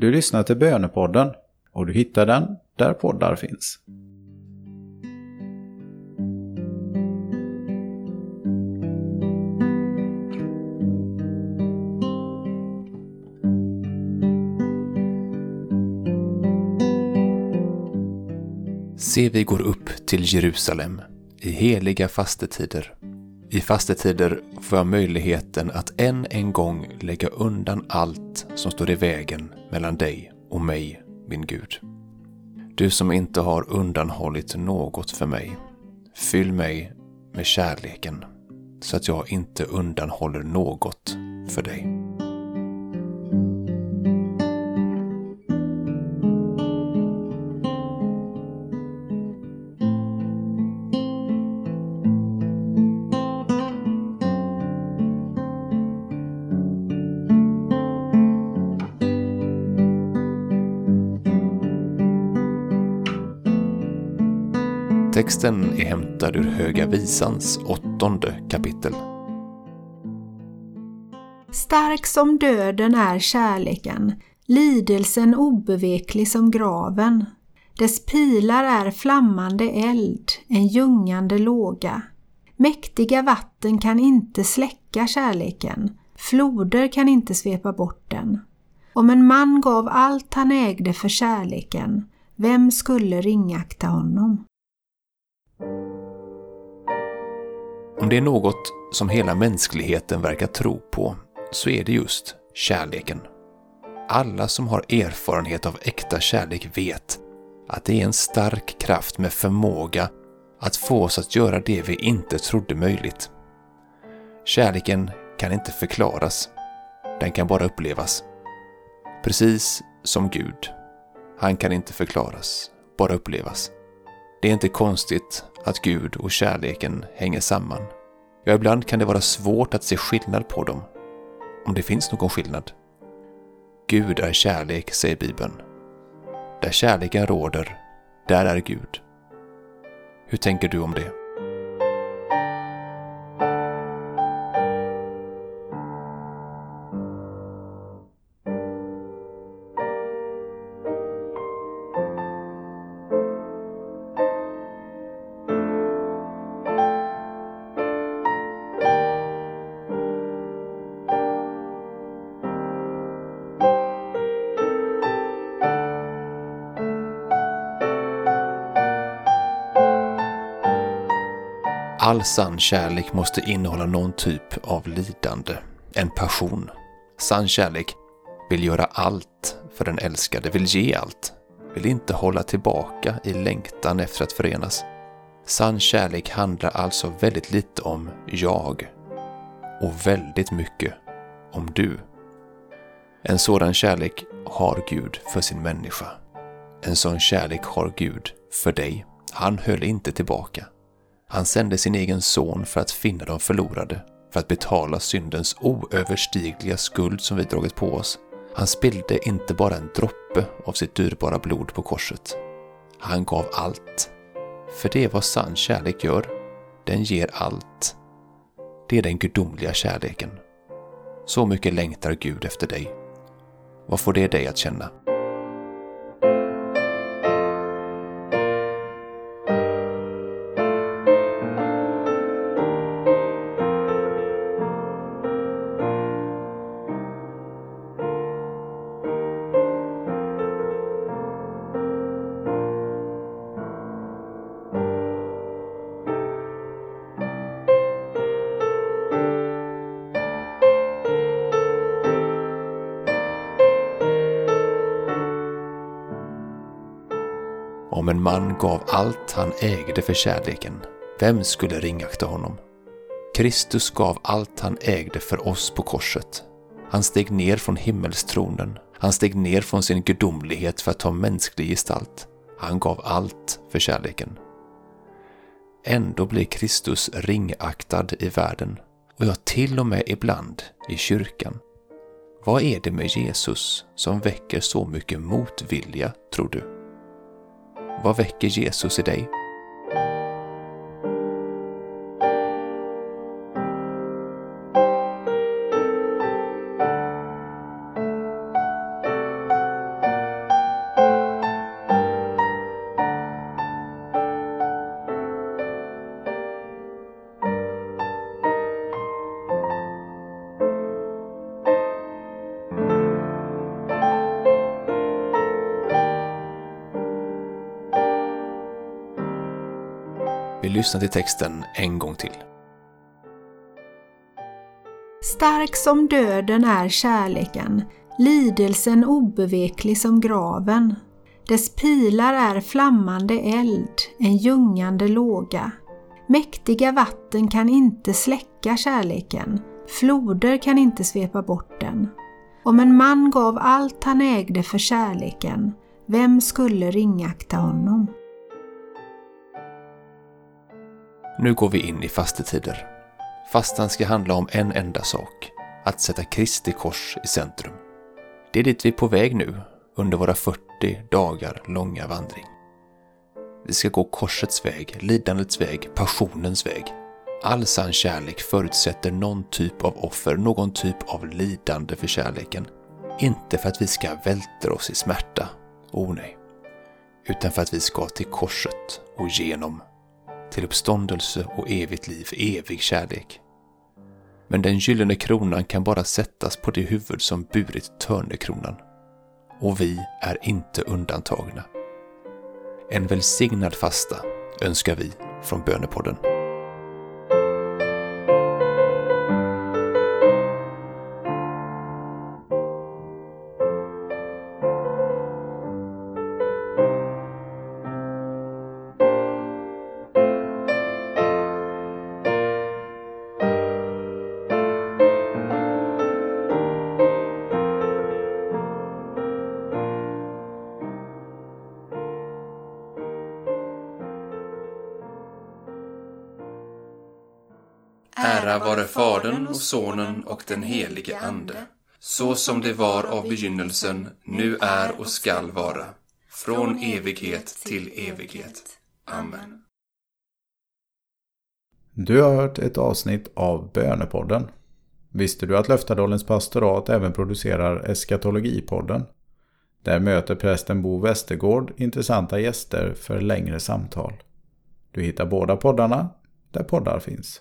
Du lyssnar till Bönepodden och du hittar den där poddar finns. Se, vi går upp till Jerusalem i heliga fastetider. I fastetider får jag möjligheten att än en gång lägga undan allt som står i vägen mellan dig och mig, min Gud. Du som inte har undanhållit något för mig. Fyll mig med kärleken så att jag inte undanhåller något för dig. Texten är hämtad ur Höga Visans åttonde kapitel. Stark som döden är kärleken, lidelsen obeveklig som graven. Dess pilar är flammande eld, en ljungande låga. Mäktiga vatten kan inte släcka kärleken, floder kan inte svepa bort den. Om en man gav allt han ägde för kärleken, vem skulle ringakta honom? Om det är något som hela mänskligheten verkar tro på så är det just kärleken. Alla som har erfarenhet av äkta kärlek vet att det är en stark kraft med förmåga att få oss att göra det vi inte trodde möjligt. Kärleken kan inte förklaras. Den kan bara upplevas. Precis som Gud. Han kan inte förklaras, bara upplevas. Det är inte konstigt att Gud och kärleken hänger samman. Ja, ibland kan det vara svårt att se skillnad på dem. Om det finns någon skillnad. Gud är kärlek, säger Bibeln. Där kärleken råder, där är Gud. Hur tänker du om det? All sann kärlek måste innehålla någon typ av lidande, en passion. Sann kärlek vill göra allt för den älskade, vill ge allt, vill inte hålla tillbaka i längtan efter att förenas. Sann kärlek handlar alltså väldigt lite om jag och väldigt mycket om du. En sådan kärlek har Gud för sin människa. En sån kärlek har Gud för dig. Han höll inte tillbaka. Han sände sin egen son för att finna de förlorade, för att betala syndens oöverstigliga skuld som vi dragit på oss. Han spillde inte bara en droppe av sitt dyrbara blod på korset. Han gav allt. För det är vad sann kärlek gör. Den ger allt. Det är den gudomliga kärleken. Så mycket längtar Gud efter dig. Vad får det dig att känna? Om en man gav allt han ägde för kärleken, vem skulle ringakta honom? Kristus gav allt han ägde för oss på korset. Han steg ner från himmelstronen. Han steg ner från sin gudomlighet för att ta mänsklig gestalt. Han gav allt för kärleken. Ändå blir Kristus ringaktad i världen och ja, till och med ibland i kyrkan. Vad är det med Jesus som väcker så mycket motvilja, tror du? Vad väcker Jesus i dig? Vi lyssnar till texten en gång till. Stark som döden är kärleken, lidelsen obeveklig som graven. Dess pilar är flammande eld, en ljungande låga. Mäktiga vatten kan inte släcka kärleken, floder kan inte svepa bort den. Om en man gav allt han ägde för kärleken, vem skulle ringakta honom? Nu går vi in i fastetider. Fastan ska handla om en enda sak, att sätta Kristi kors i centrum. Det är dit vi är på väg nu, under våra 40 dagar långa vandring. Vi ska gå korsets väg, lidandets väg, passionens väg. All sann kärlek förutsätter någon typ av offer, någon typ av lidande för kärleken. Inte för att vi ska vältra oss i smärta, oh nej. Utan för att vi ska till korset och genom, till uppståndelse och evigt liv, evig kärlek. Men den gyllene kronan kan bara sättas på det huvud som burit törnekronan. Och vi är inte undantagna. En välsignad fasta önskar vi från Bönepodden. Ära vare Fadern och Sonen och den helige Ande, så som det var av begynnelsen, nu är och skall vara, från evighet till evighet. Amen. Du har hört ett avsnitt av Bönepodden. Visste du att Löftadalens pastorat även producerar Eskatologipodden? Där möter prästen Bo Westergård intressanta gäster för längre samtal. Du hittar båda poddarna där poddar finns.